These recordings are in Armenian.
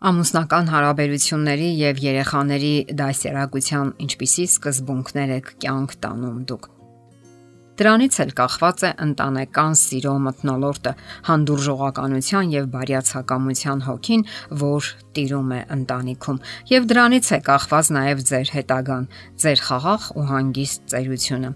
Ամուսնական հարաբերությունների եւ երեխաների դասերակցության ինչպիսի սկզբունքներ եք կյանք տանում դուք։ Դրանից էլ կախված է ընտանեկան սիրո մթնոլորտը, հանդուրժողականության եւ բարյացակամության հոգին, որ տիրում է ընտանիքում, եւ դրանից է կախված նաեւ ձեր հետագան, ձեր խաղաղ ու հանգիստ ծերությունը։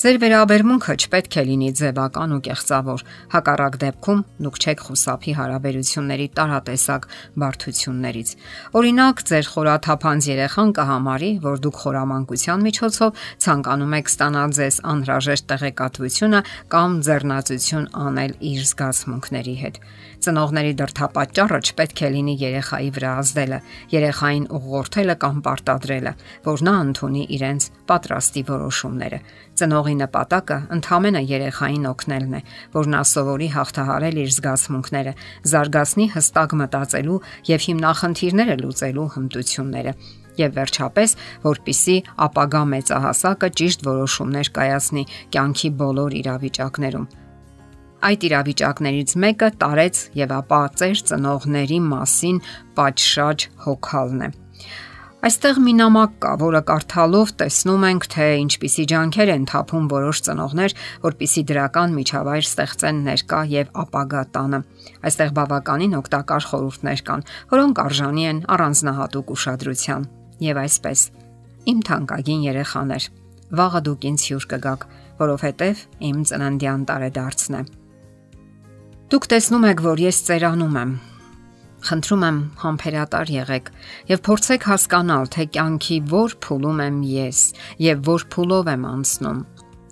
Ձեր վերաբերմունքը չպետք է լինի ձևական ու կեղծավոր։ Հակառակ դեպքում դուք չեք խուսափի հարաբերությունների տարատեսակ բարդություններից։ Օրինակ, ձեր խորաթափանց երեխան կհամարի, որ դուք խորամանկության միջոցով ցանկանում եք ստանալ ձեզ անհրաժեշտ տեղեկատվությունը կամ ձեռնացություն անել իր զգացմունքների հետ։ Ծնողների դրթապաճառը չպետք է լինի երեխայի վրա ազդելը, երեխային ուղղորդելը կամ պարտադրելը, որ նա ընդունի իրենց պատրաստի որոշումները։ Ծնողի նպատակը ընդհանրը երեխային օգնելն է, որ նա սովորի հաղթահարել իր զգացմունքները, զարգացնի հստակ մտածելու եւ հիմնախնդիրները լուծելու հմտությունները եւ վերջապես, որpիսի ապագա մեծահասակը ճիշտ որոշումներ կայացնի կյանքի բոլոր իրավիճակներում։ Այդ իրավիճակներից մեկը տարեց եւ ապա ծեր ծնողների մասին պատշաճ հոգալն է։ Այստեղ մի նամակ կա, որը կարդալով տեսնում ենք, թե ինչպիսի ջանքեր են թափում որոշ ծնողներ, որpիսի դրական միջավայր ստեղծեն ներկա եւ ապագա տանը։ Այստեղ բավականին օգտակար խորհուրդներ կան, որոնք արժանի են առանձնահատուկ ուշադրության։ Եվ այսպես. Իմ թանկագին երեխաներ, վաղը դուք ինձ հյուր կգաք, որովհետև իմ ծննդյան տարեդարձն է։ Դուք տեսնում եք, որ ես ծերանում եմ, Խնդրում եմ համբերատար եղեք եւ փորձեք հասկանալ, թե կյանքի որ փուլում եմ ես եւ որ փուլով եմ անցնում։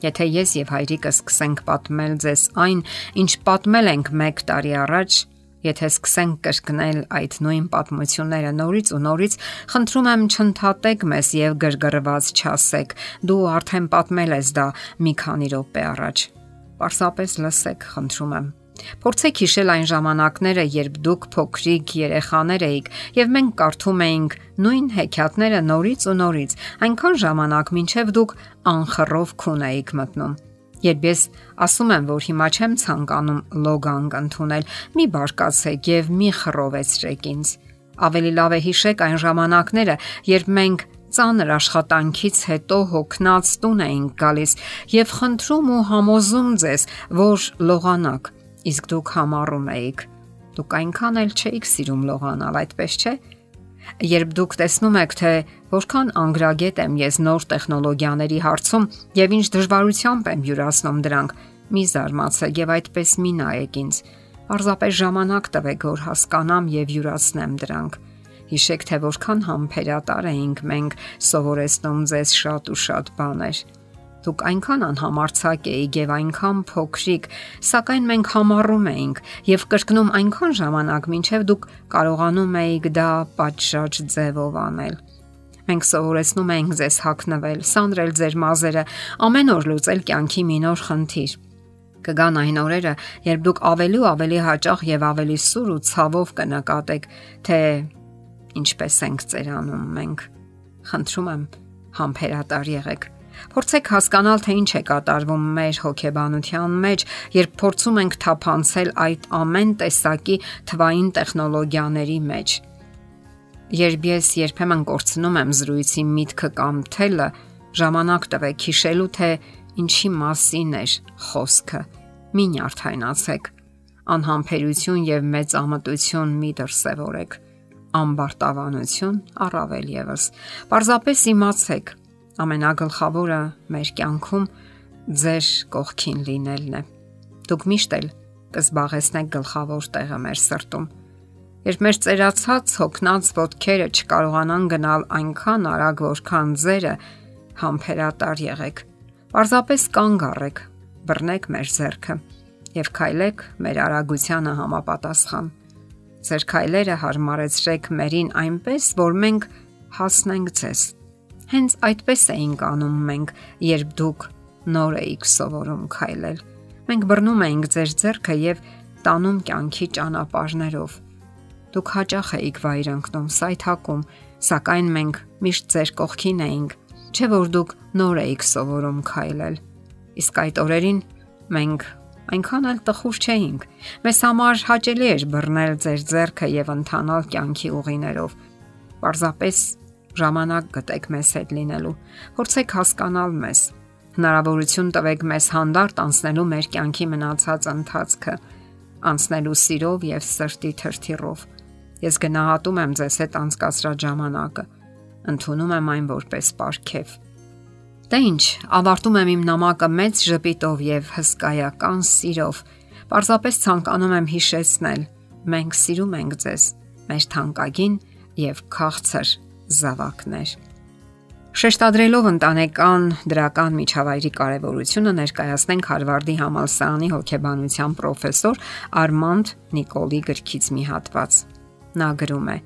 Եթե ես եւ հայրիկը սկսենք պատմել ձեզ այն, ինչ պատմել ենք 1 տարի առաջ, եթե սկսենք կրկնել այդ նույն պատմությունները նորից ու նորից, խնդրում եմ չընդհատեք մեզ եւ գրգռված չասեք։ Դու արդեն պատմել ես դա մի քանի րոպե առաջ։ Պարզապես լսեք, խնդրում եմ Փորձեք հիշել այն ժամանակները, երբ դուք փոքրիկ երեխաներ էիք եւ մենք կարդում էինք նույն հեքիաթները նորից ու նորից, այնքան ժամանակ, մինչեւ դուք անխռով քուն էիք մտնում։ Երբ ես ասում եմ, որ հիմա չեմ ցանկանում լոգանք ընդունել, մի բարկացեք եւ մի խռովեցրեք ինձ։ Ավելի լավ է հիշեք այն ժամանակները, երբ մենք ծանր աշխատանքից հետո հոգնած տուն էինք գալիս եւ խնդրում ու համոզում ձեզ, որ լողանակ իսկ դուք համառում էիք։ Դուք այնքան էլ չէիք սիրում լողանալ, այդպես չէ։ Երբ դուք տեսնում եք, թե որքան անգրագետ եմ ես նոր տեխնոլոգիաների հարցում եւ ինչ դժվարությամբ եմ յուրացնում դրանք, մի զարմացեք եւ այդպես մի նայեք ինձ։ Պարզապես ժամանակ տվեք, որ հասկանամ եւ յուրացնեմ դրանք։ Հիշեք, թե որքան համբերատար էինք մենք սովորեցնում ձեզ շատ ու շատ բաներ Դուք այնքան անհամարցակ էիք եւ այնքան փոքրիկ, սակայն մենք համառում էինք եւ կրկնում այնքան ժամանակ, մինչեւ դուք կարողանում էիք դա պատշաճ ձևով անել։ Մենք սովորեցնում էինք ձեզ հակնվել, սանրել ձեր մազերը, ամեն օր լուծել կյանքի մի նոր խնդիր կգան այն օրերը, երբ դուք ավելի ու ավելի հաճախ եւ ավելի սուր ու ցավով կնկատեք, թե ինչպես ենք ծերանում մենք։ Խնդրում եմ, համբերատար եղեք Փորձեք հասկանալ, թե ինչ է կատարվում մեր հոգեբանության մեջ, երբ փորձում ենք թափանցել այդ ամեն տեսակի թվային տեխնոլոգիաների մեջ։ Երբ ես երբեմն կորցնում եմ զրույցի միտքը կամ թելը, ժամանակ տվեք հիշելու, թե ինչի մասին էր խոսքը։ Մի նյարդայնացեք։ Անհամբերություն եւ մեծ ամտություն մի դրսևորեք ամբարտավանություն առավել եւս։ Պարզապես իմացեք, ամենագլխավորը մեր կյանքում ձեր կողքին լինելն է։ Դուք միշտ էլ կզբաղեցնեք գլխավոր տեղը մեր սրտում։ Երբ մեր ծերացած հոգնած ոտքերը չկարողանան գնալ այնքան արագ, որքան ձերը, համբերատար եղեք։ Պարզապես կանգ առեք, բռնեք մեր зерքը եւ քայլեք մեր արագությանը համապատասխան։ Ձեր քայլերը հարմարեցրեք մերին այնպես, որ մենք հասնենք ձեզ Հենց այդպես էինք անում մենք, երբ դուք նոր էիք սովորում քայլել։ Մենք բռնում էինք ձեր ձեռքը եւ տանում կյանքի ճանապարհներով։ Դուք հաճախ էիք վայր ընկնում, սայթակում, սակայն մենք միշտ ձեր կողքին էինք, չէ որ դուք նոր էիք սովորում քայլել։ Իսկ այդ օրերին մենք այնքան էլ տխուր չէինք։ Մեզ համար հաճելի էր բռնել ձեր ձեռքը եւ ընթանալ կյանքի ուղիներով։ Պարզապես ժամանակ գտեք մեզ հետ լինելու։ Փորձեք հասկանալ մեզ։ Հնարավորություն տվեք մեզ հանդարտ անցնելու մեր կյանքի մնացած ընթացքը, անցնելու սիրով եւ սրտի թրթիռով։ Ես գնահատում եմ ձեզ հետ անցկացրած ժամանակը։ Ընթանում եմ այն որպես պարգև Դե ինչ, ավարտում եմ իմ նամակը մեծ ժպիտով եւ հսկայական սիրով։ Պարզապես ցանկանում եմ հիշեցնել. մենք սիրում ենք ձեզ, մեր թանկագին եւ քաղցր զավակներ։ Շեշտադրելով ընտանեկան դրական միջավայրի կարևորությունը ներկայացնենք Հարվարդի համալսարանի հոգեբանության պրոֆեսոր Արմանդ Նիկոլի գրքից մի հատված։ Նա գրում է.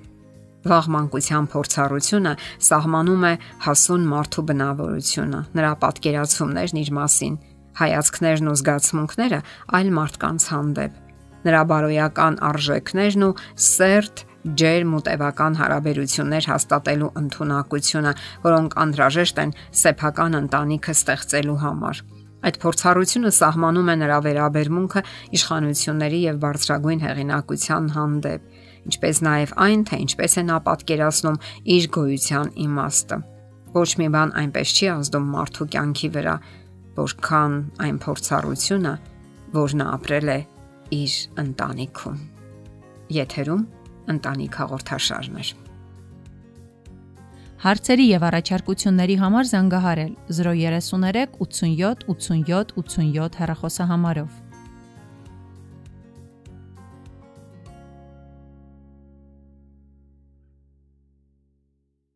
Վաղ մանկության փորձառությունը սահմանում է հասուն մարդու բնավորությունը, նրա պատկերացումներն իր մասին, հայացքներն ու զգացմունքները այլ մարդկանց հանդեպ, նրա բարոյական արժեքներն ու սերտ ջերմ ու տևական հարաբերություններ հաստատելու ընտունակությունը, որոնք անհրաժեշտ են սեփական ընտանիքը ստեղծելու համար։ Այդ փորձառությունը սահմանում է նրա վերաբերմունքը իշխանությունների եւ բարձրագույն հեղինակության հանդեպ ինչպես նաև այն, թե ինչպես է նա պատկերացնում իր գոյության իմաստը։ Ոչ մի բան այնպես չի ազդում մարդու կյանքի վրա, որքան այն փորձառությունը, որ նա ապրել է իր ընտանիքում։ Եթերում ընտանիք հաղորդաշարն է։ Հարցերի եւ առաջարկությունների համար զանգահարել 033 87 87 87 հեռախոսահամարով։